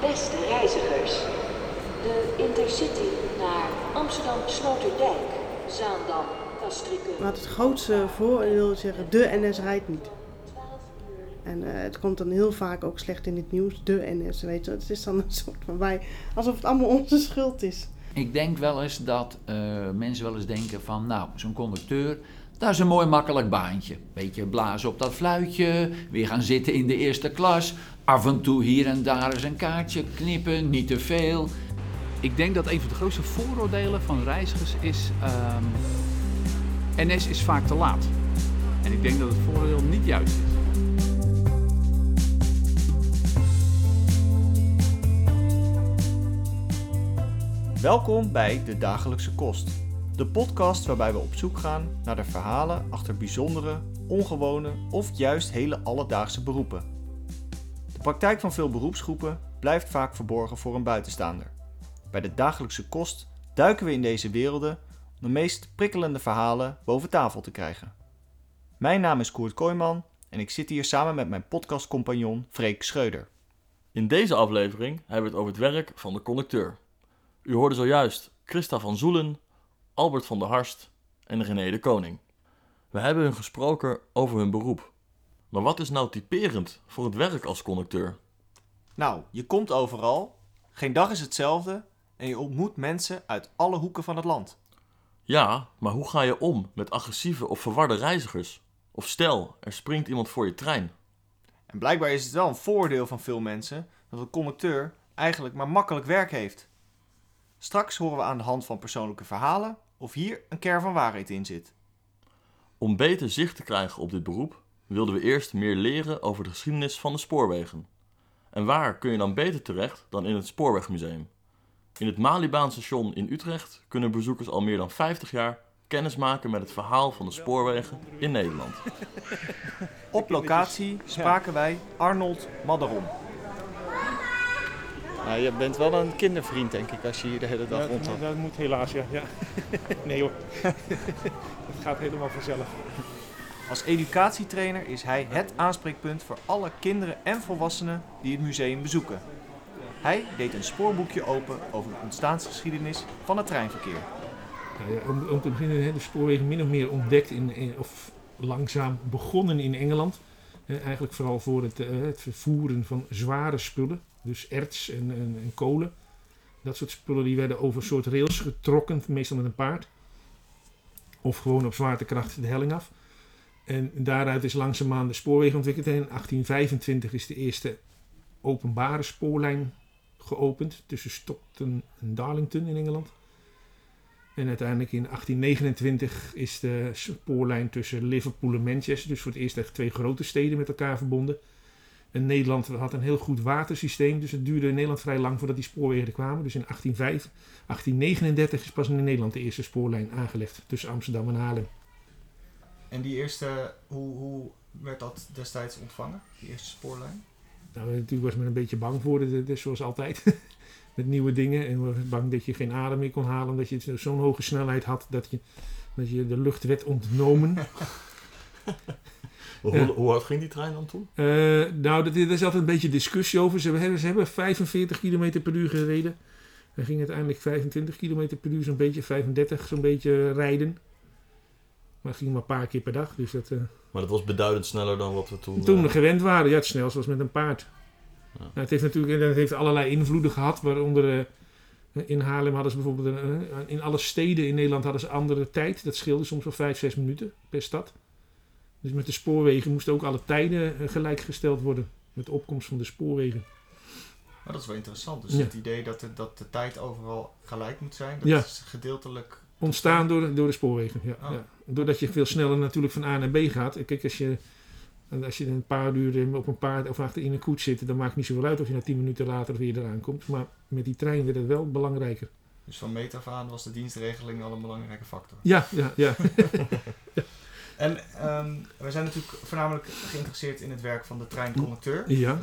Beste reizigers, de Intercity naar Amsterdam Sloterdijk, Zaandam, Castricum. Maar het grootste voordeel is zeggen, de NS rijdt niet. En eh, het komt dan heel vaak ook slecht in het nieuws, de NS, weet je. Het is dan een soort van wij, alsof het allemaal onze schuld is. Ik denk wel eens dat eh, mensen wel eens denken van, nou, zo'n conducteur, dat is een mooi makkelijk baantje. Beetje blazen op dat fluitje, weer gaan zitten in de eerste klas, af en toe hier en daar eens een kaartje knippen, niet te veel. Ik denk dat een van de grootste vooroordelen van reizigers is... ehm, NS is vaak te laat. En ik denk dat het vooroordeel niet juist is. Welkom bij De Dagelijkse Kost. De podcast waarbij we op zoek gaan naar de verhalen achter bijzondere, ongewone of juist hele alledaagse beroepen. De praktijk van veel beroepsgroepen blijft vaak verborgen voor een buitenstaander. Bij De Dagelijkse Kost duiken we in deze werelden om de meest prikkelende verhalen boven tafel te krijgen. Mijn naam is Koert Kooijman en ik zit hier samen met mijn podcastcompagnon Freek Schreuder. In deze aflevering hebben we het over het werk van de conducteur. U hoorde zojuist Christa van Zoelen, Albert van der Harst en René de Koning. We hebben hun gesproken over hun beroep. Maar wat is nou typerend voor het werk als conducteur? Nou, je komt overal, geen dag is hetzelfde en je ontmoet mensen uit alle hoeken van het land. Ja, maar hoe ga je om met agressieve of verwarde reizigers? Of stel, er springt iemand voor je trein. En blijkbaar is het wel een voordeel van veel mensen dat een conducteur eigenlijk maar makkelijk werk heeft. Straks horen we aan de hand van persoonlijke verhalen of hier een kern van waarheid in zit. Om beter zicht te krijgen op dit beroep, wilden we eerst meer leren over de geschiedenis van de spoorwegen. En waar kun je dan beter terecht dan in het Spoorwegmuseum? In het Malibaanstation in Utrecht kunnen bezoekers al meer dan 50 jaar kennis maken met het verhaal van de spoorwegen in Nederland. Op locatie spraken wij Arnold Madderom. Je bent wel een kindervriend, denk ik, als je hier de hele dag Ja, rondloopt. dat moet helaas, ja. ja. nee hoor, het gaat helemaal vanzelf. Als educatietrainer is hij het aanspreekpunt voor alle kinderen en volwassenen die het museum bezoeken. Hij deed een spoorboekje open over de ontstaansgeschiedenis van het treinverkeer. Nou ja, om, om te beginnen, de spoorwegen min of meer ontdekt in, in- of langzaam begonnen in Engeland. Hè, eigenlijk vooral voor het, eh, het vervoeren van zware spullen, dus erts en, en, en kolen. Dat soort spullen die werden over een soort rails getrokken, meestal met een paard. Of gewoon op zwaartekracht de helling af. En daaruit is langzaamaan de spoorwegen ontwikkeld. En in 1825 is de eerste openbare spoorlijn geopend tussen Stockton en Darlington in Engeland. En uiteindelijk in 1829 is de spoorlijn tussen Liverpool en Manchester, dus voor het eerst echt twee grote steden met elkaar verbonden. En Nederland had een heel goed watersysteem, dus het duurde in Nederland vrij lang voordat die spoorwegen er kwamen. Dus in 1805, 1839 is pas in Nederland de eerste spoorlijn aangelegd tussen Amsterdam en Haarlem. En die eerste, hoe, hoe werd dat destijds ontvangen, die eerste spoorlijn? Nou, natuurlijk was men een beetje bang voor, dus zoals altijd. Met nieuwe dingen. En was bang dat je geen adem meer kon halen. Omdat je zo'n hoge snelheid had dat je, dat je de lucht werd ontnomen. Hoe, Ja. hoe hard ging die trein dan toen? Eh, nou, dat- daar is altijd een beetje discussie over. Ze hebben, ze hebben 45 km per uur gereden. Hij ging uiteindelijk 25 km per uur, zo'n beetje 35, zo'n beetje rijden. Maar het ging maar een paar keer per dag. Dus dat, eh, Maar dat was beduidend sneller dan wat we toen... toen we eh, gewend waren, ja, het snelst was met een paard. Ja. Nou, het heeft natuurlijk het heeft allerlei invloeden gehad, waaronder in Haarlem hadden ze bijvoorbeeld, in alle steden in Nederland hadden ze andere tijd. Dat scheelde soms wel 5, 6 minuten per stad. Dus met de spoorwegen moesten ook alle tijden eh, gelijkgesteld worden. Met de opkomst van de spoorwegen. Maar dat is wel interessant. Dus Ja. het idee dat de, dat de tijd overal gelijk moet zijn, dat Ja. is gedeeltelijk... Ontstaan door, de- door de spoorwegen. Ja, Oh. ja. Doordat je veel sneller natuurlijk van A naar B gaat. Kijk, als je, als je een paar uur eh, op een paard of achter in een koets zit, dan maakt het niet zoveel uit of je na 10 minuten later weer eraan komt. Maar met die trein werd het wel belangrijker. Dus van meet af aan was de dienstregeling al een belangrijke factor. Ja, ja, ja. En ehm, we zijn natuurlijk voornamelijk geïnteresseerd in het werk van de treinconducteur. Ja.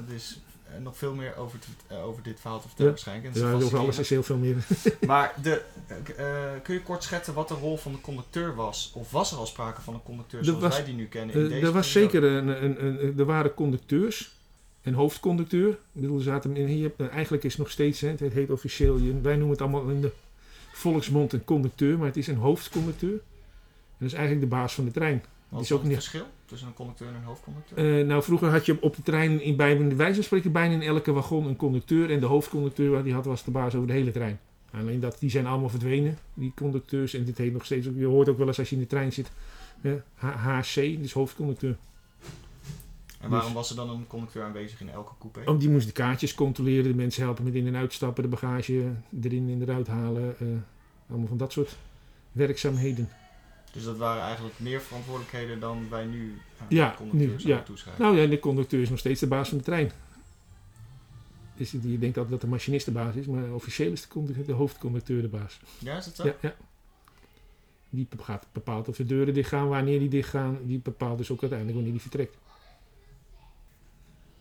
Eh, nog veel meer over, te- eh, over dit verhaal te vertellen Ja. waarschijnlijk. En ja over alles is heel veel meer. Maar de, eh, kun je kort schetsen wat de rol van de conducteur was? Of was er al sprake van een conducteur zoals was- wij die nu kennen? In deze er was zeker een, een, een, er waren conducteurs. een hoofdconducteur. Ik bedoel, er zaten in, hier, eigenlijk is het nog steeds, hè, het heet officieel, wij noemen het allemaal in de volksmond een conducteur, maar het is een hoofdconducteur. Dat is eigenlijk de baas van de trein. Wat is ook het niet- verschil tussen een conducteur en een hoofdconducteur? Eh, nou, vroeger had je op de trein, in, bij bij wijze van spreken, bijna in elke wagon een conducteur. En de hoofdconducteur die had, was de baas over de hele trein. Alleen dat, die zijn allemaal verdwenen, die conducteurs. En dit heet nog steeds, je hoort ook wel eens als je in de trein zit, hè, H- HC, dus hoofdconducteur. En waarom was er dan een conducteur aanwezig in elke coupé? Oh, die moest de kaartjes controleren, de mensen helpen met in- en uitstappen, de bagage erin en eruit halen. eh, allemaal van dat soort werkzaamheden. Dus dat waren eigenlijk meer verantwoordelijkheden dan wij nu aan Ja, de conducteur nu, zouden ja. toeschrijven. Nou ja, de conducteur is nog steeds de baas van de trein. Dus je denkt altijd dat de machinist de baas is, maar officieel is de, de hoofdconducteur de baas. Ja, is dat zo? Ja, ja. Die bepaalt, bepaalt of de deuren dicht gaan, wanneer die dicht gaan. Die bepaalt dus ook uiteindelijk wanneer die vertrekt.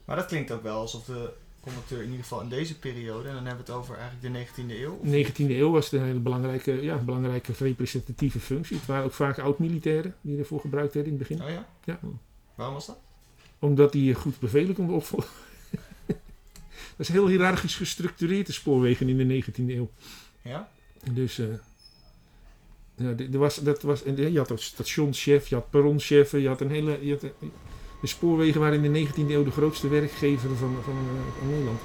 Maar dat klinkt ook wel alsof de conducteur in ieder geval in deze periode, en dan hebben we het over eigenlijk de 19e eeuw. of- 19e eeuw was het een hele belangrijke, ja, belangrijke representatieve functie. Het waren ook vaak oud-militairen die ervoor gebruikt werden in het begin. Oh ja? Ja. Waarom was dat? Omdat die goed bevelen konden opvolgen. dat is heel hiërarchisch gestructureerd, de spoorwegen in de 19e eeuw. Ja? Dus eh, ja, er was, dat was, en je had stationschef, je had perronchef, je had een hele. Je had een- de spoorwegen waren in de 19e eeuw de grootste werkgever van, van, eh, van Nederland.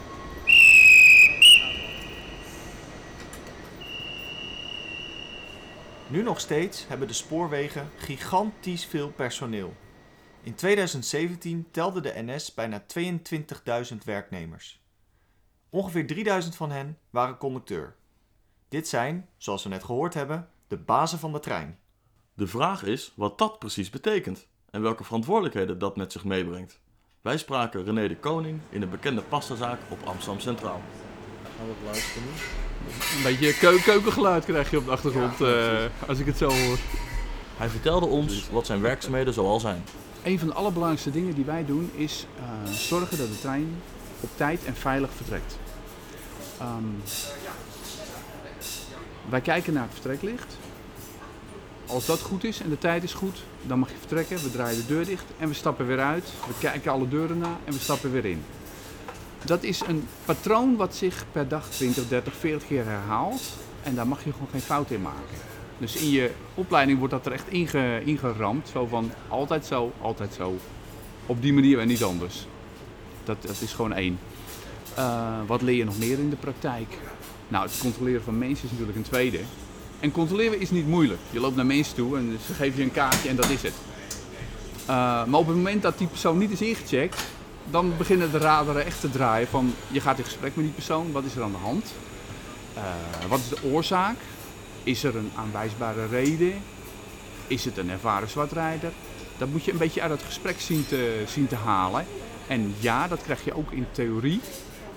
Nu nog steeds hebben de spoorwegen gigantisch veel personeel. In 2017 telde de NS bijna 22.000 werknemers. Ongeveer 3000 van hen waren conducteur. Dit zijn, zoals we net gehoord hebben, de bazen van de trein. De vraag is wat dat precies betekent en welke verantwoordelijkheden dat met zich meebrengt. Wij spraken René de Koning in de bekende pastazaak op Amsterdam Centraal. Gaan we het luisteren nu? Een beetje keu keukengeluid krijg je op de achtergrond eh, als ik het zo hoor. Hij vertelde ons wat zijn werkzaamheden zoal zijn. Een van de allerbelangrijkste dingen die wij doen is eh, zorgen dat de trein op tijd en veilig vertrekt. Ehm, wij kijken naar het vertreklicht. Als dat goed is en de tijd is goed, dan mag je vertrekken. We draaien de deur dicht en we stappen weer uit. We kijken alle deuren na en we stappen weer in. Dat is een patroon wat zich per dag 20, 30, 40 keer herhaalt. En daar mag je gewoon geen fout in maken. Dus in je opleiding wordt dat er echt inge, ingeramd. Zo van altijd zo, altijd zo. Op die manier en niet anders. Dat, is gewoon één. Eh, wat leer je nog meer in de praktijk? Nou, het controleren van mensen is natuurlijk een tweede. En controleren is niet moeilijk. Je loopt naar mensen toe en ze geven je een kaartje en dat is het. Eh, maar op het moment dat die persoon niet is ingecheckt, dan beginnen de radaren echt te draaien van je gaat in gesprek met die persoon, wat is er aan de hand? Eh, wat is de oorzaak? Is er een aanwijsbare reden? Is het een ervaren zwartrijder? Dat moet je een beetje uit het gesprek zien te, zien te halen. En ja, dat krijg je ook in theorie.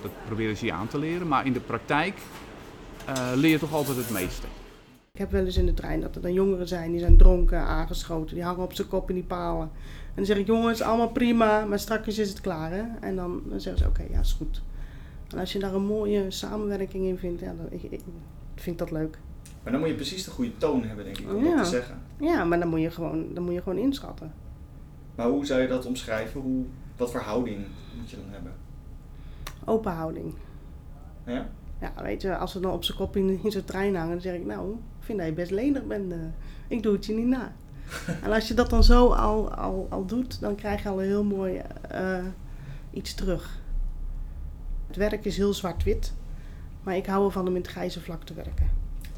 Dat proberen ze je aan te leren. Maar in de praktijk eh, leer je toch altijd het meeste. Ik heb wel eens in de trein dat er dan jongeren zijn die zijn dronken, aangeschoten, die hangen op zijn kop in die palen. En dan zeg ik, jongens, allemaal prima, maar straks is het klaar, hè? En dan, dan zeggen ze, oké, ja, is goed. En als je daar een mooie samenwerking in vindt, ja, dan ik, ik vind dat leuk. Maar dan moet je precies de goede toon hebben, denk ik, om Ja. dat te zeggen. Ja, maar dan moet je gewoon, dan moet je gewoon inschatten. Maar hoe zou je dat omschrijven? Hoe, wat voor houding moet je dan hebben? Open houding. Ja? Ja, weet je, als we dan op zijn kop in, in zo'n trein hangen, dan zeg ik, nou, vind dat je best lenig bent. eh. ik doe het je niet na. en als je dat dan zo al, al, al doet, dan krijg je al een heel mooi eh, iets terug. Het werk is heel zwart-wit, maar ik hou ervan om in het grijze vlak te werken.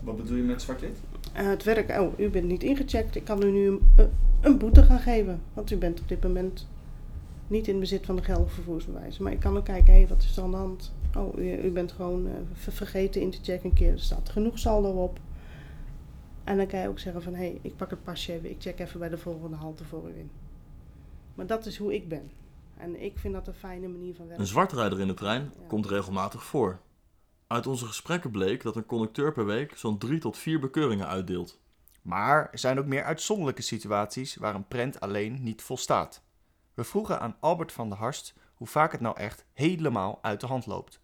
Wat bedoel je met zwart-wit? Eh, het werk, oh, u bent niet ingecheckt, ik kan u nu een, een- een boete gaan geven. Want u bent op dit moment niet in bezit van de geldige vervoersbewijs. Maar ik kan ook kijken, hé, wat is er aan de hand? Oh, u, u bent gewoon ver- vergeten in te checken een keer. Er staat genoeg saldo op. En dan kan je ook zeggen van, hé, ik pak het pasje even, ik check even bij de volgende halte voor u in. Maar dat is hoe ik ben. En ik vind dat een fijne manier van werken. Een zwartrijder in de trein Ja. komt regelmatig voor. Uit onze gesprekken bleek dat een conducteur per week zo'n drie tot vier bekeuringen uitdeelt. Maar er zijn ook meer uitzonderlijke situaties waar een prent alleen niet volstaat. We vroegen aan Albert van der Harst hoe vaak het nou echt helemaal uit de hand loopt.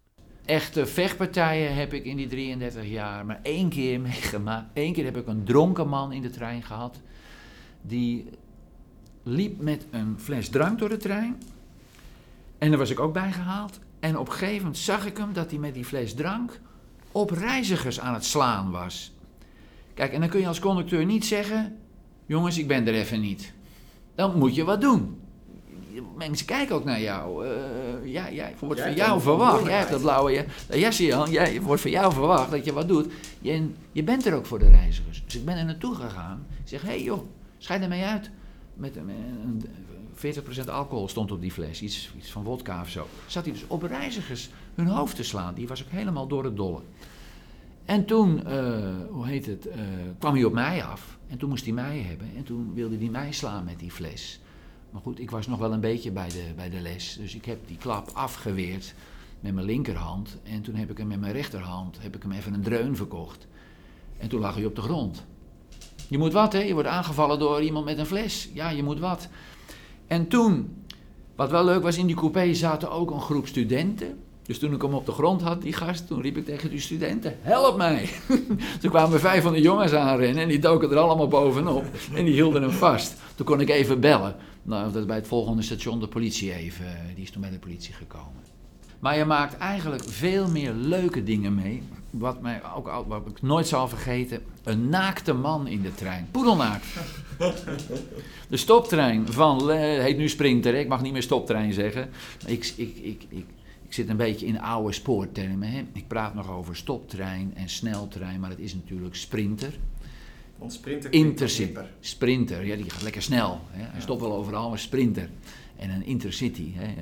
Echte vechtpartijen heb ik in die 33 jaar maar één keer meegemaakt. Eén keer heb ik een dronken man in de trein gehad. Die liep met een fles drank door de trein. En daar was ik ook bij gehaald. En op een gegeven moment zag ik hem dat hij met die fles drank op reizigers aan het slaan was. Kijk, en dan kun je als conducteur niet zeggen: Jongens, ik ben er even niet. Dan moet je wat doen. Mensen kijken ook naar jou. Uh, ja, jij wordt Jij van jou verwacht. Jij hebt dat blauwe jasje aan. Jij wordt van jou verwacht dat je wat doet. Je, je bent er ook voor de reizigers. Dus ik ben er naartoe gegaan. Ik zeg: Hé hey joh, scheid ermee uit. Met een, een, 40% alcohol stond op die fles. Iets, iets van wodka of zo. Zat hij dus op reizigers hun hoofd te slaan. Die was ook helemaal door het dolle. En toen, eh, hoe heet het, eh, kwam hij op mij af. En toen moest hij mij hebben. En toen wilde hij mij slaan met die fles. Maar goed, ik was nog wel een beetje bij de, bij de les. Dus ik heb die klap afgeweerd met mijn linkerhand. En toen heb ik hem met mijn rechterhand heb ik hem even een dreun verkocht. En toen lag hij op de grond. Je moet wat, hè? Je wordt aangevallen door iemand met een fles. Ja, je moet wat. En toen, wat wel leuk was, in die coupé zaten ook een groep studenten. Dus toen ik hem op de grond had, die gast, toen riep ik tegen die studenten: Help mij! toen kwamen vijf van de jongens aanrennen en die doken er allemaal bovenop. En die hielden hem vast. Toen kon ik even bellen. Nou, dat bij het volgende station de politie even, eh, die is toen bij de politie gekomen. Maar je maakt eigenlijk veel meer leuke dingen mee. Wat, mij ook, wat ik nooit zal vergeten: een naakte man in de trein. Poedelnaakt. De stoptrein van, eh, heet nu Sprinter, ik mag niet meer stoptrein zeggen. Ik, ik, ik, ik, ik zit een beetje in oude spoortermen. Hè? Ik praat nog over stoptrein en sneltrein, maar het is natuurlijk Sprinter. Want sprinter Intercity. Sprinter, ja, die gaat lekker snel. Hè? Hij stopt wel overal, maar Sprinter. En een Intercity. Hè?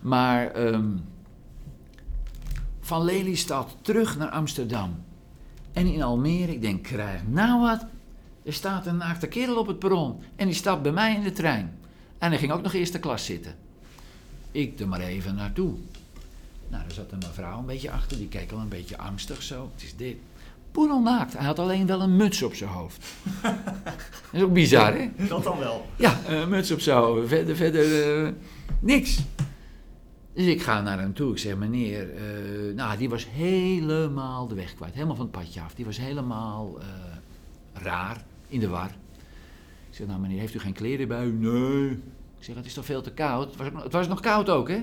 Maar ehm, van Lelystad terug naar Amsterdam. En in Almere, ik denk, krijg nou wat. Er staat een naakte kerel op het perron. En die stapt bij mij in de trein. En hij ging ook nog eerste klas zitten. Ik er maar even naartoe. Nou, daar zat een mevrouw een beetje achter. Die keek al een beetje angstig zo. Het is dit. Poedelnaakt. Hij had alleen wel een muts op zijn hoofd. Dat is ook bizar, hè? Dat dan wel. Ja, een muts op zijn hoofd. Verder, verder eh, niks. Dus ik ga naar hem toe. Ik zeg, meneer, eh, nou, die was helemaal de weg kwijt. Helemaal van het padje af. Die was helemaal eh, raar, in de war. Ik zeg, nou meneer, heeft u geen kleren bij u? Nee. Ik zeg, het is toch veel te koud? Het was, nog- het was nog koud ook, hè?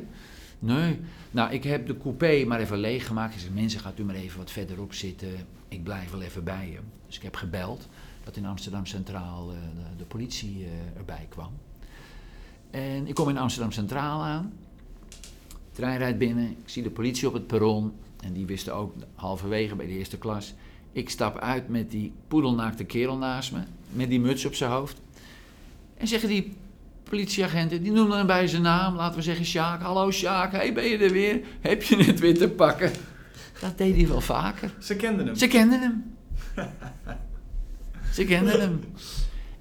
Nee. Nou, ik heb de coupé maar even leeggemaakt. Ik zeg, mensen, gaat u maar even wat verderop zitten. Ik blijf wel even bij je. Dus ik heb gebeld dat in Amsterdam Centraal eh, de, de politie eh, erbij kwam. En ik kom in Amsterdam Centraal aan. De trein rijdt binnen. Ik zie de politie op het perron. En die wisten ook halverwege bij de eerste klas. Ik stap uit met die poedelnaakte kerel naast me. Met die muts op zijn hoofd. En zeggen die politieagenten, die noemden hem bij zijn naam. Laten we zeggen Sjaak. Hallo Sjaak, hey, ben je er weer? Heb je het weer te pakken? Dat deed hij wel vaker. Ze kenden hem. Ze kenden hem. Ze kenden hem.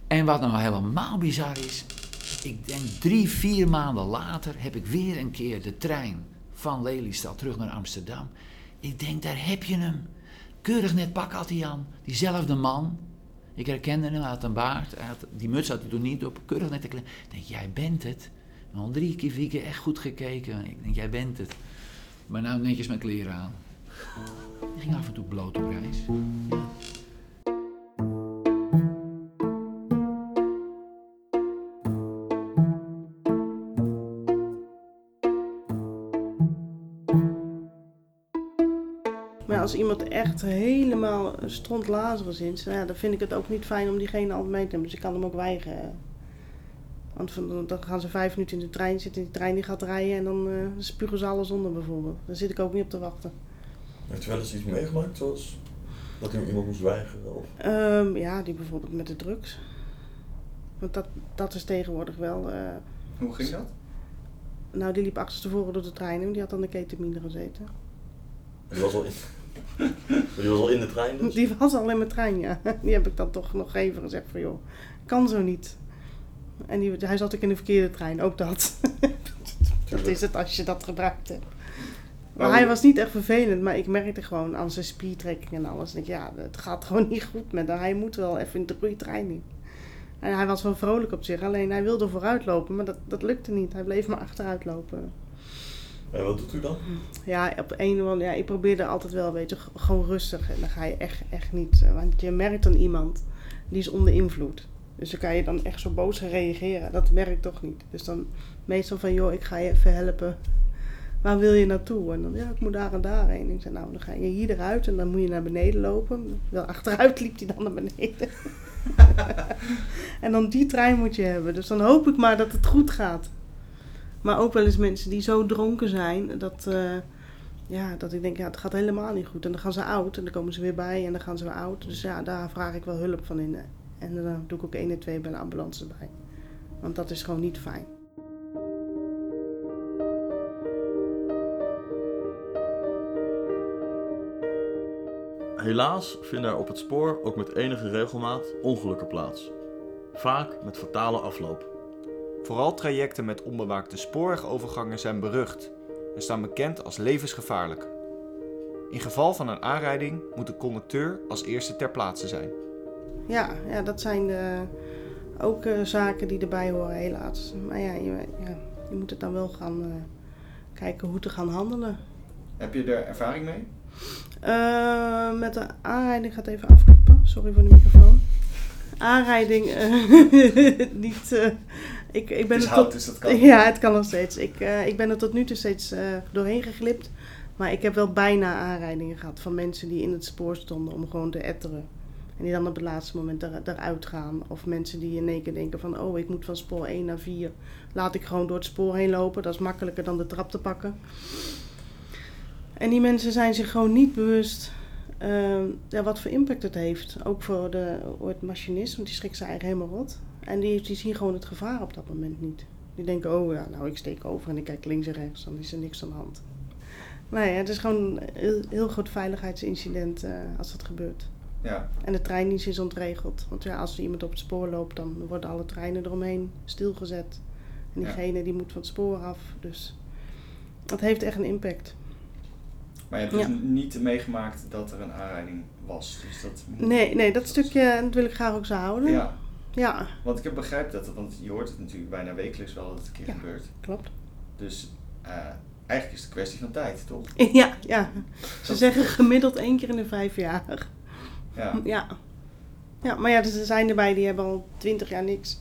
En wat nou helemaal bizar is, ik denk drie, vier maanden later heb ik weer een keer de trein van Lelystad terug naar Amsterdam. Ik denk, daar heb je hem. Keurig net pak had hij aan. Diezelfde man. Ik herkende hem, hij had een baard. Die muts had hij toen niet op. Keurig net te klein. Ik denk, jij bent het. En al drie keer, vier keer echt goed gekeken. Ik denk, jij bent het. Maar nou netjes mijn kleren aan. Ik ging af en toe bloot op reis. Ja. Als iemand echt helemaal stront Lazarus is, nou ja, dan vind ik het ook niet fijn om diegene altijd mee te nemen. Dus ik kan hem ook weigeren. Want van- dan gaan ze vijf minuten in de trein zitten, die trein die gaat rijden en dan eh, spugen ze alles onder bijvoorbeeld. Daar zit ik ook niet op te wachten. Heeft u wel eens iets meegemaakt zoals dat u iemand moest weigeren? Of... Ehm, ja, die bijvoorbeeld met de drugs. Want dat, dat is tegenwoordig wel. eh, Hoe ging dat? nou, die liep achterstevoren door de trein en die had aan de ketamine gezeten. Die was al in, die was al in de trein dus? Die was al in mijn trein, ja. Die heb ik dan toch nog even gezegd van joh, kan zo niet. En die, hij zat ook in de verkeerde trein, ook dat. dat is het als je dat gebruikt hebt. Maar hij was niet echt vervelend, maar ik merkte gewoon aan zijn spiertrekking en alles. Ik denk, ja, het gaat gewoon niet goed met hem. Hij moet wel even in de goede trein in. En hij was wel vrolijk op zich, alleen hij wilde vooruit lopen, maar dat, dat lukte niet. Hij bleef maar achteruit lopen. En wat doet u dan? Ja, op een of andere, ja, ik probeerde altijd wel, weet je, g- gewoon rustig. En dan ga je echt, echt niet. eh, Want je merkt aan iemand, die is onder invloed. Dus dan kan je dan echt zo boos reageren. Dat werkt toch niet. Dus dan meestal van, joh, ik ga je even helpen. Waar wil je naartoe? En dan, ja, ik moet daar en daarheen. Ik zei, nou, dan ga je hier eruit en dan moet je naar beneden lopen. Wel achteruit liep hij dan naar beneden. en dan die trein moet je hebben. Dus dan hoop ik maar dat het goed gaat. Maar ook wel eens mensen die zo dronken zijn dat, eh, ja, dat ik denk, ja, het gaat helemaal niet goed. En dan gaan ze oud en dan komen ze weer bij en dan gaan ze weer oud. Dus ja, daar vraag ik wel hulp van in. En dan doe ik ook 1 en 2 bij de ambulance bij. Want dat is gewoon niet fijn. Helaas vinden er op het spoor ook met enige regelmaat ongelukken plaats. Vaak met fatale afloop. Vooral trajecten met onbewaakte spoorwegovergangen zijn berucht en staan bekend als levensgevaarlijk. In geval van een aanrijding moet de conducteur als eerste ter plaatse zijn. Ja, ja dat zijn de, ook eh, zaken die erbij horen, helaas. Maar ja, je, ja, je moet het dan wel gaan eh, kijken hoe te gaan handelen. Heb je er ervaring mee? Eh, met de aanrijding gaat even afkloppen. Sorry voor de microfoon. Aanrijding eh, niet. Ik, ik ben Het is hout, tot, dus dat kan. Ja, het kan nog steeds. Ik, eh, ik ben er tot nu toe steeds eh, doorheen geglipt. Maar ik heb wel bijna aanrijdingen gehad van mensen die in het spoor stonden om gewoon te etteren. En die dan op het laatste moment er, eruit gaan. Of mensen die in één keer denken van oh, ik moet van spoor 1 naar 4. Laat ik gewoon door het spoor heen lopen. Dat is makkelijker dan de trap te pakken. En die mensen zijn zich gewoon niet bewust ehm, ja, wat voor impact het heeft. Ook voor de, voor het machinist, want die schrikt zijn eigen helemaal rot. En die, die zien gewoon het gevaar op dat moment niet. Die denken, oh ja, nou ik steek over en ik kijk links en rechts, dan is er niks aan de hand. Nee, het is gewoon een heel, groot veiligheidsincident eh, als dat gebeurt. Ja. En de treindienst is ontregeld. Want ja, als er iemand op het spoor loopt, dan worden alle treinen eromheen stilgezet. En Ja. diegene die moet van het spoor af. Dus dat heeft echt een impact. Maar je hebt dus Ja. niet meegemaakt dat er een aanrijding was. Dus dat Nee, nee, dat stukje dat wil ik graag ook zo houden. Ja, Ja, want ik heb begrepen dat, want je hoort het natuurlijk bijna wekelijks wel dat het een keer Ja. gebeurt. klopt. Dus eh, eigenlijk is het een kwestie van tijd, toch? Ja, ja. Ze zeggen gemiddeld één keer in de vijf jaar. Ja. Ja. Ja, maar ja, dus er zijn erbij die hebben al twintig jaar niks.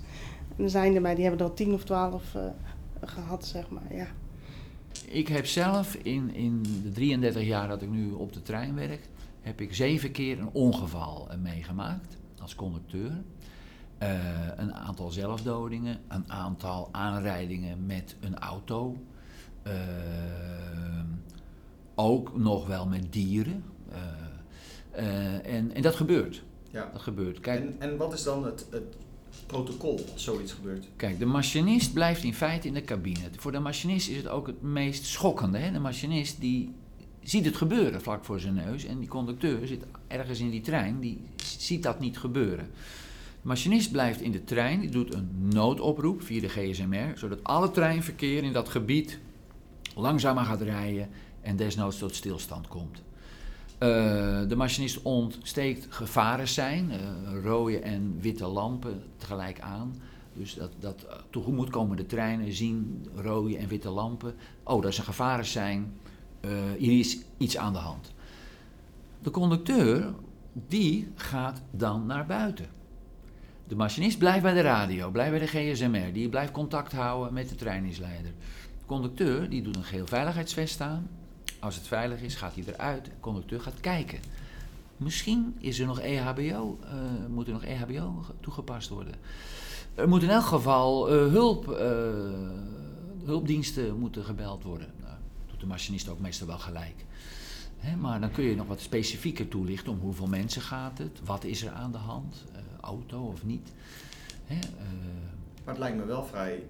En er zijn erbij die hebben er al tien of twaalf eh, gehad, zeg maar. Ja. Ik heb zelf in, in de 33 jaar dat ik nu op de trein werk, heb ik zeven keer een ongeval eh, meegemaakt als conducteur. Eh, een aantal zelfdodingen, een aantal aanrijdingen met een auto. Eh, ook nog wel met dieren. Eh, en, en dat gebeurt. ja. Dat gebeurt. Kijk, En, en wat is dan het, het protocol als zoiets gebeurt? Kijk, de machinist blijft in feite in de cabine. Voor de machinist is het ook het meest schokkende. Hè? De machinist die ziet het gebeuren vlak voor zijn neus. En die conducteur zit ergens in die trein, die ziet dat niet gebeuren. De machinist blijft in de trein, die doet een noodoproep via de GSMR, zodat alle treinverkeer in dat gebied langzamer gaat rijden en desnoods tot stilstand komt. Eh, de machinist ontsteekt gevaren zijn, eh, rode en witte lampen tegelijk aan. Dus dat, dat eh, tegemoetkomende treinen zien rode en witte lampen. Oh, dat is een gevarensijn. Eh hier is iets aan de hand. De conducteur, die gaat dan naar buiten. De machinist blijft bij de radio, blijft bij de GSMR. Die blijft contact houden met de treindienstleider. De conducteur, die doet een geel veiligheidsvest aan. Als het veilig is, gaat hij eruit. De conducteur gaat kijken. Misschien is er nog E EHBO, eh, moet er nog EHBO ge- toegepast worden. Er moet in elk geval eh, hulp, eh, hulpdiensten moeten gebeld worden. Nou, doet de machinist ook meestal wel gelijk. Hè, maar dan kun je nog wat specifieker toelichten om hoeveel mensen gaat het, wat is er aan de hand, eh, auto of niet. Hè, eh, Maar het lijkt me wel vrij,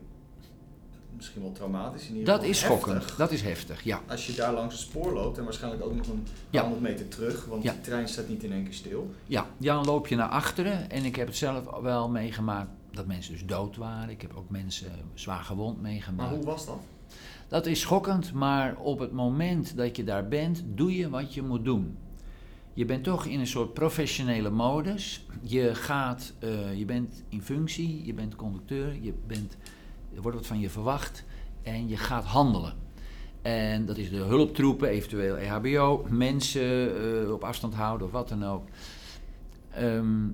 misschien wel traumatisch in ieder dat geval. is heftig. schokkend, dat is heftig, ja. Als je daar langs het spoor loopt en waarschijnlijk ook nog een Ja. 100 meter terug, want Ja. de trein staat niet in één keer stil. Ja, dan loop je naar achteren en ik heb het zelf wel meegemaakt dat mensen dus dood waren. Ik heb ook mensen zwaar gewond Maar meegemaakt. hoe was dat? Dat is schokkend, maar op het moment dat je daar bent, doe je wat je moet doen. Je bent toch in een soort professionele modus. Je, gaat, eh, je bent in functie, je bent conducteur, je bent, er wordt wat van je verwacht en je gaat handelen. En dat is de hulptroepen, eventueel EHBO, mensen eh, op afstand houden of wat dan ook. Ehm,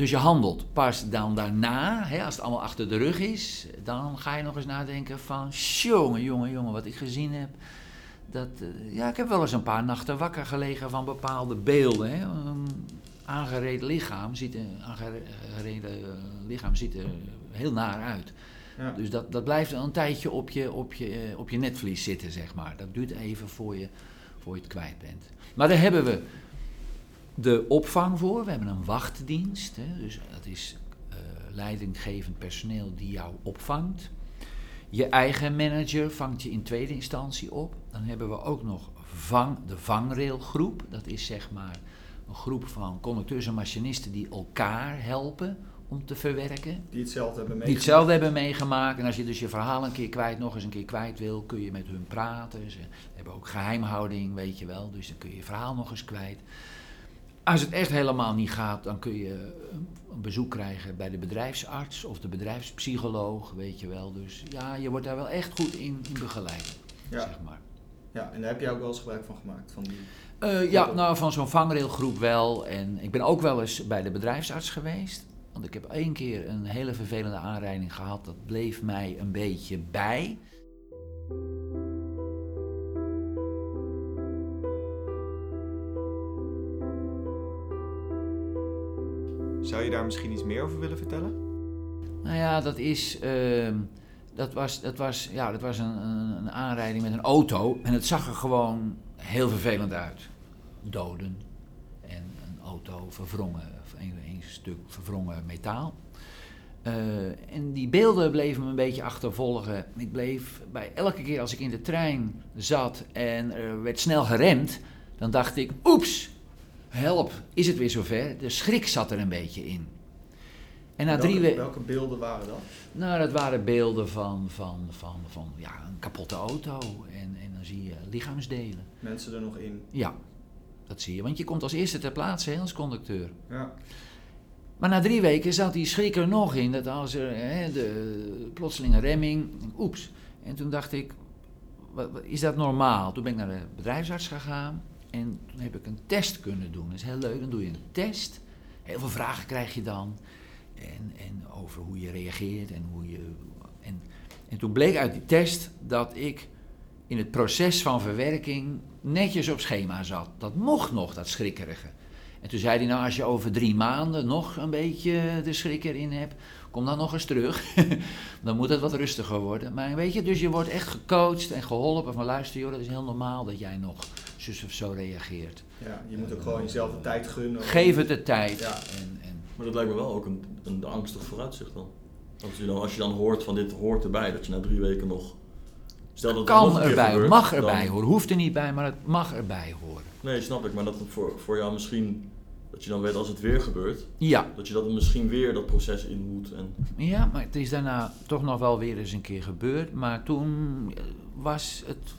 Dus je handelt. Pas dan daarna, hè, als het allemaal achter de rug is, dan ga je nog eens nadenken van, jongen, jongen, jongen, wat ik gezien heb. Dat, eh, ja, ik heb wel eens een paar nachten wakker gelegen van bepaalde beelden. Hè. Een aangereden lichaam ziet, er- aangereden eh, lichaam ziet er heel naar uit. Ja. Dus dat, dat blijft een tijdje op je, op, je, eh, op je netvlies zitten, zeg maar. Dat duurt even voor je, voor je het kwijt bent. Maar daar hebben we de opvang voor. We hebben een wachtdienst. Hè, dus dat is eh, leidinggevend personeel die jou opvangt. Je eigen manager vangt je in tweede instantie op. Dan hebben we ook nog vang, de vangrailgroep. Dat is zeg maar een groep van conducteurs en machinisten die elkaar helpen om te verwerken. Die hetzelfde hebben Die meegemaakt. hetzelfde hebben meegemaakt. En als je dus je verhaal een keer kwijt, nog eens een keer kwijt wil, kun je met hun praten. Ze hebben ook geheimhouding, weet je wel. Dus dan kun je je verhaal nog eens kwijt. Als het echt helemaal niet gaat, dan kun je een- een bezoek krijgen bij de bedrijfsarts of de bedrijfspsycholoog, weet je wel. Dus ja, je wordt daar wel echt goed in, in begeleid, Ja. zeg maar. ja, en daar heb jij ook wel eens gebruik van gemaakt. Van die... Eh, ja, nou van zo'n vangrailgroep wel. En ik ben ook wel eens bij de bedrijfsarts geweest. Want ik heb één keer een hele vervelende aanrijding gehad. Dat bleef mij een beetje bij. Zou je daar misschien iets meer over willen vertellen? Nou ja, dat is. ehm, dat was, dat was, ja, dat was een, een, aanrijding met een auto. En het zag er gewoon heel vervelend uit. Doden. En een auto verwrongen. Een, een stuk verwrongen metaal. Eh, en die beelden bleven me een beetje achtervolgen. Ik bleef bij elke keer als ik in de trein zat en er werd snel geremd, dan dacht ik: oeps, help, is het weer zover? De schrik zat er een beetje in. En na welke, drie weken. welke beelden waren dat? Nou, dat waren beelden van, van, van, van ja, een kapotte auto. En, en dan zie je lichaamsdelen. Mensen er nog in. Ja, dat zie je. Want je komt als eerste ter plaatse hè, als conducteur. Ja. Maar na drie weken zat die schrik er nog in. Dat als er hè, de plotselinge remming. Oeps. En toen dacht ik, wat, wat- is dat normaal? Toen ben ik naar de bedrijfsarts gegaan. En toen heb ik een test kunnen doen. Dat is heel leuk. Dan doe je een test. Heel veel vragen krijg je dan. En, en over hoe je reageert en hoe je. En, en toen bleek uit die test dat ik in het proces van verwerking netjes op schema zat. Dat mocht nog, dat schrikkerige. En toen zei hij, nou als je over drie maanden nog een beetje de schrik erin hebt, kom dan nog eens terug. dan moet het wat rustiger worden. Maar weet je, dus je wordt echt gecoacht en geholpen van luister joh, dat is heel normaal dat jij nog zus of zo reageert. ja, je moet ook gewoon jezelf de tijd gunnen. Geef het de tijd. Ja. En, en, Maar dat lijkt me wel ook een, een angstig vooruitzicht dan. Als je, dan. als je dan hoort van dit hoort erbij, dat je na drie weken nog... Stel dat het nog kan erbij, gebeurt, mag dan- erbij horen. Hoeft er niet bij, maar het mag erbij horen. Nee, snap ik. Maar dat voor, voor jou misschien... Dat je dan weet als het weer gebeurt, Ja, dat je dat misschien weer dat proces in moet. En, Ja, maar het is daarna toch nog wel weer eens een keer gebeurd. Maar toen was het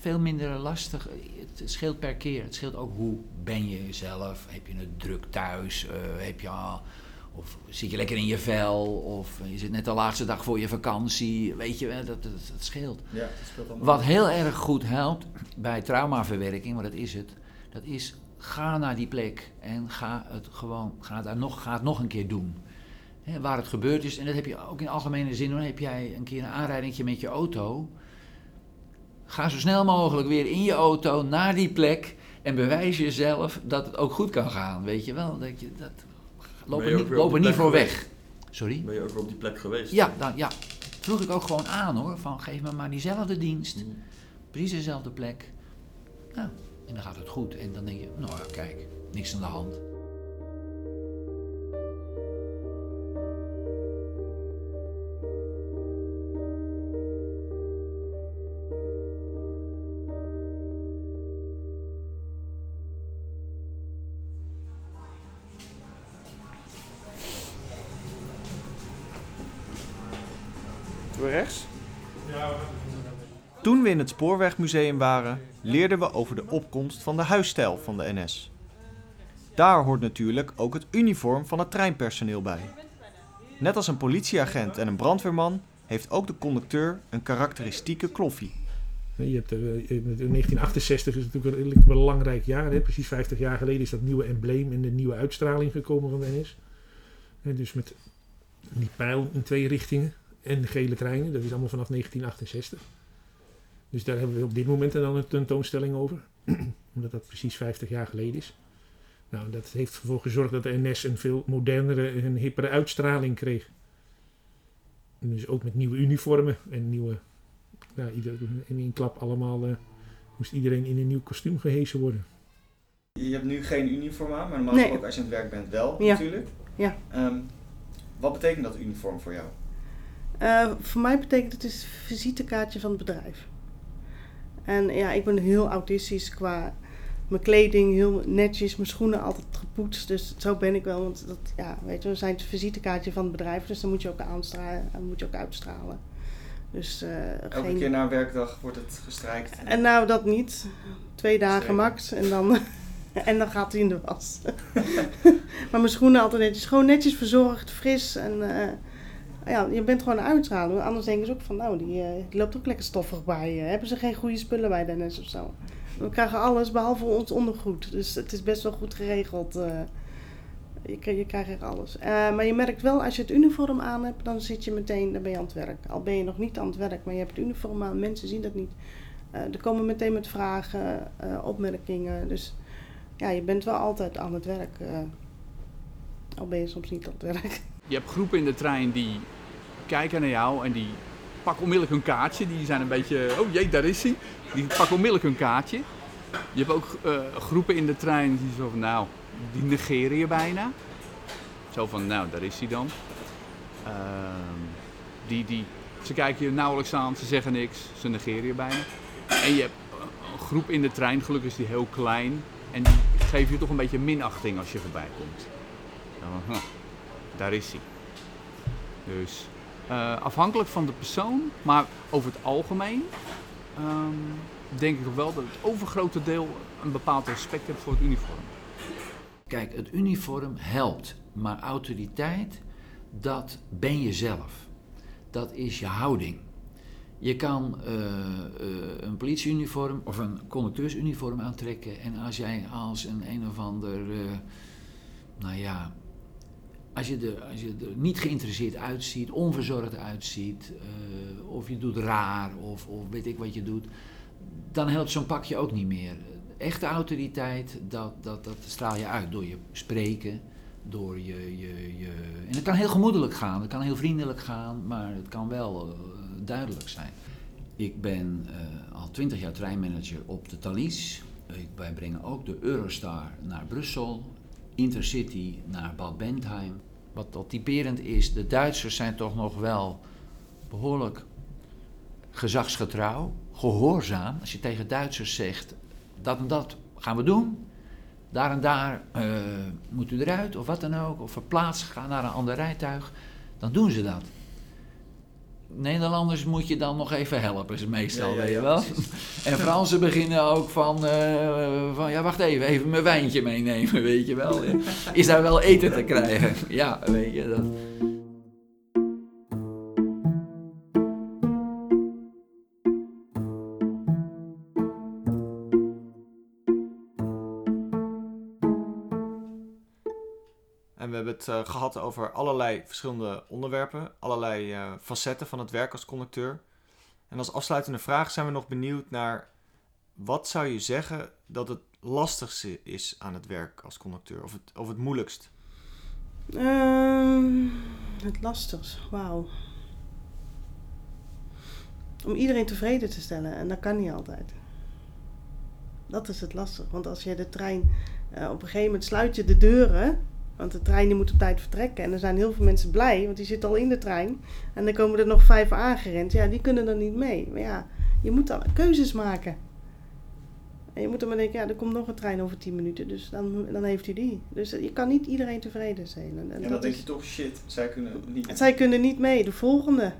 veel minder lastig. Het scheelt per keer. Het scheelt ook hoe ben je jezelf. Heb je het druk thuis? Eh, heb je, al- of zit je lekker in je vel? Of is het net de laatste dag voor je vakantie? Weet je, wel, dat, dat, dat scheelt. Ja, dat. Wat heel erg goed helpt bij traumaverwerking, maar dat is het, dat is ga naar die plek en ga het gewoon, ga, daar nog, ga het nog een keer doen. Waar het gebeurd is, en dat heb je ook in algemene zin hoor, heb jij een keer een aanrijding met je auto. Ga zo snel mogelijk weer in je auto naar die plek en bewijs jezelf dat het ook goed kan gaan. Weet je wel, dat je, dat, loop er niet, loop er niet voor geweest? weg. Sorry? ben je ook weer op die plek geweest? Ja, dan, ja, vroeg ik ook gewoon aan hoor. Van geef me maar diezelfde dienst. Mm. Precies dezelfde plek. Nou, en dan gaat het goed. En dan denk je, nou ja, kijk, niks aan de hand. In het Spoorwegmuseum waren, leerden we over de opkomst van de huisstijl van de NS. Daar hoort natuurlijk ook het uniform van het treinpersoneel bij. Net als een politieagent en een brandweerman heeft ook de conducteur een karakteristieke kloffie. Je hebt, eh, je hebt- 1968 is natuurlijk een redelijk belangrijk jaar. Precies 50 jaar geleden is dat nieuwe embleem en de nieuwe uitstraling gekomen van de NS. Dus met die pijl in twee richtingen. En de gele treinen, dat is allemaal vanaf 1968. Dus daar hebben we op dit moment dan een tentoonstelling over. Omdat dat precies 50 jaar geleden is. Nou, dat heeft ervoor gezorgd dat de NS een veel modernere en hippere uitstraling kreeg. En dus ook met nieuwe uniformen en nieuwe... Nou, ieder, in één klap allemaal eh, moest iedereen in een nieuw kostuum gehesen worden. Je hebt nu geen uniform aan, maar normaal Nee. gesproken als je aan het werk bent wel Ja. natuurlijk. Ja. Ehm, wat betekent dat uniform voor jou? Eh, voor mij betekent het is een visitekaartje van het bedrijf. En ja, ik ben heel autistisch qua mijn kleding, heel netjes, mijn schoenen altijd gepoetst. Dus zo ben ik wel. Want dat, ja, weet je, we zijn het visitekaartje van het bedrijf, dus dan moet je ook aanstralen en moet je ook uitstralen. Dus eh, Elke geen... keer na een werkdag wordt het gestrijkt. En nou, dat niet. Twee dagen max en dan, en dan gaat hij in de was. maar mijn schoenen altijd netjes, gewoon netjes verzorgd, fris en eh, ja, je bent gewoon een uitstraling. Anders denken ze ook van, nou, die, eh, die loopt ook lekker stoffig bij. Hebben ze geen goede spullen bij de NS of zo? We krijgen alles behalve ons ondergoed, dus het is best wel goed geregeld. eh. je, je krijgt echt alles. Eh, maar je merkt wel, als je het uniform aan hebt, dan zit je meteen, dan ben je aan het werk. Al ben je nog niet aan het werk, maar je hebt het uniform aan, mensen zien dat niet. Er komen meteen met vragen, opmerkingen. Dus ja, je bent wel altijd aan het werk. al ben je soms niet aan het werk. Je hebt groepen in de trein die kijken naar jou en die pakken onmiddellijk hun kaartje. Die zijn een beetje, oh jee, daar is hij. Die pakken onmiddellijk hun kaartje. Je hebt ook eh, groepen in de trein die zo van, nou, die negeren je bijna. Zo van, nou, daar is hij dan. Ehm, die, die, ze kijken je nauwelijks aan, ze zeggen niks, ze negeren je bijna. En je hebt een groep in de trein, gelukkig is die heel klein. En die geven je toch een beetje minachting als je voorbij komt. Daar is hij. Dus eh, afhankelijk van de persoon, maar over het algemeen ehm, denk ik wel dat het overgrote deel een bepaald respect heeft voor het uniform. Kijk, het uniform helpt, maar autoriteit, dat ben je zelf. Dat is je houding. Je kan eh, eh, een politieuniform of een conducteursuniform aantrekken en als jij als een een of ander, eh, nou ja, als je, er, als je er niet geïnteresseerd uitziet, onverzorgd uitziet, eh, of je doet raar of, of weet ik wat je doet, dan helpt zo'n pakje ook niet meer. Echte autoriteit, dat, dat, dat straal je uit door je spreken, door je, je. En het kan heel gemoedelijk gaan, het kan heel vriendelijk gaan, maar het kan wel eh, duidelijk zijn. Ik ben eh, al twintig jaar treinmanager op de Thalys. Wij brengen ook de Eurostar naar Brussel, Intercity naar Bad Bentheim. Wat, wat typerend is, de Duitsers zijn toch nog wel behoorlijk gezagsgetrouw, gehoorzaam. Als je tegen Duitsers zegt, dat en dat gaan we doen, daar en daar eh, moet u eruit, of wat dan ook, of verplaatst, ga naar een ander rijtuig, dan doen ze dat. Nederlanders moet je dan nog even helpen, is meestal, weet je wel. En Fransen beginnen ook van, eh, van, ja wacht even, even mijn wijntje meenemen, weet je wel. Is daar wel eten te krijgen? Ja, weet je dat. Eh, gehad over allerlei verschillende onderwerpen, allerlei eh, facetten van het werk als conducteur. En als afsluitende vraag zijn we nog benieuwd naar wat zou je zeggen dat het lastigste is aan het werk als conducteur, of het, of het moeilijkst? Ehm, het lastigst, wauw. Om iedereen tevreden te stellen en dat kan niet altijd. Dat is het lastig, want als je de trein eh, op een gegeven moment sluit je de deuren, want de trein die moet op tijd vertrekken en er zijn heel veel mensen blij, want die zitten al in de trein en dan komen er nog vijf aangerend. Ja, die kunnen dan niet mee. Maar ja, je moet dan keuzes maken. En je moet dan maar denken, ja, er komt nog een trein over 10 minuten, dus dan, dan heeft u die. Dus je kan niet iedereen tevreden zijn. En, en En dan denk je toch, shit, zij kunnen niet. zij kunnen niet mee, de volgende.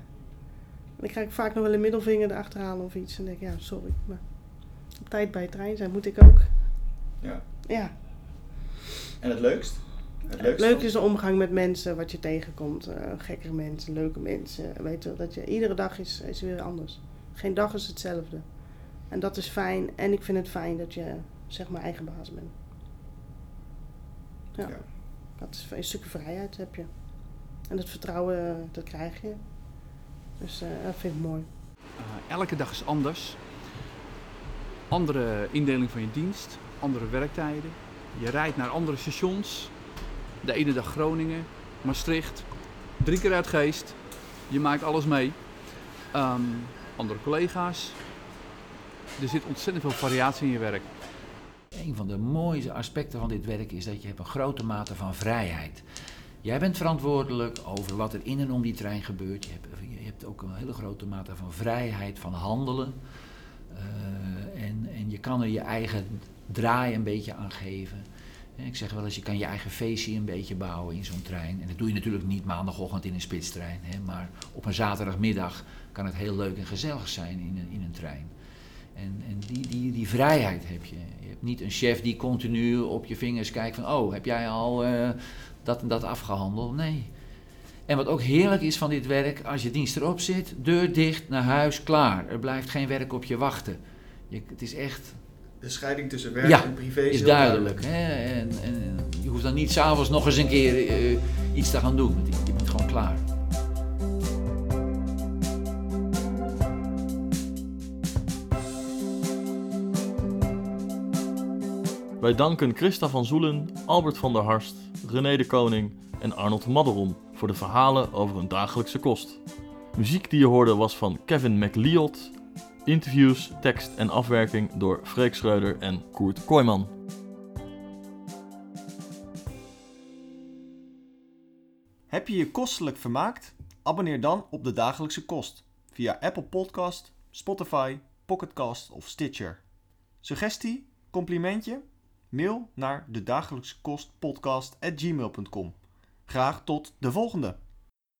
Dan krijg ik vaak nog wel een middelvinger erachterhalen of iets. En denk ik, ja, sorry. Maar op tijd bij de trein zijn moet ik ook. Ja. Ja. En het leukst? Het van- is de omgang met mensen, wat je tegenkomt. Eh gekkere mensen, leuke mensen. Weet je, wel, dat je, iedere dag is, is weer anders. Geen dag is hetzelfde. En dat is fijn. En ik vind het fijn dat je, zeg maar, eigen baas bent. Ja. Ja. Dat is een stukje vrijheid heb je. En dat vertrouwen, dat krijg je. Dus eh, dat vind ik mooi. Eh, elke dag is anders. Andere indeling van je dienst, andere werktijden. Je rijdt naar andere stations. De ene dag Groningen, Maastricht, drie keer uit Geest. Je maakt alles mee. Ehm, andere collega's. Er zit ontzettend veel variatie in je werk. Een van de mooiste aspecten van dit werk is dat je hebt een grote mate van vrijheid. Jij bent verantwoordelijk over wat er in en om die trein gebeurt. Je hebt, je hebt ook een hele grote mate van vrijheid van handelen. Uh, en, en je kan er je eigen draai een beetje aan geven. Ik zeg wel eens, je kan je eigen feestje een beetje bouwen in zo'n trein. En dat doe je natuurlijk niet maandagochtend in een spitstrein. Hè, maar op een zaterdagmiddag kan het heel leuk en gezellig zijn in een, in een trein. En, en die, die, die vrijheid heb je. Je hebt niet een chef die continu op je vingers kijkt van... oh, heb jij al uh, dat en dat afgehandeld? Nee. En wat ook heerlijk is van dit werk, als je dienst erop zit... deur dicht, naar huis, klaar. Er blijft geen werk op je wachten. Je, het is echt... De scheiding tussen werk ja, en privé is, is duidelijk. Hè? En, en, je hoeft dan niet s'avonds nog eens een keer uh, iets te gaan doen. Je bent gewoon klaar. Wij danken Christa van Zoelen, Albert van der Harst, René de Koning en Arnold Madderon voor de verhalen over hun dagelijkse kost. Muziek die je hoorde was van Kevin McLeod, interviews, tekst en afwerking door Freek Schreuder en Koert Kooijman. Heb je je kostelijk vermaakt? Abonneer dan op de dagelijkse kost via Apple Podcast, Spotify, Pocketcast of Stitcher. Suggestie? Complimentje? Mail naar de dagelijkse kost podcast@gmail.com. Graag tot de volgende.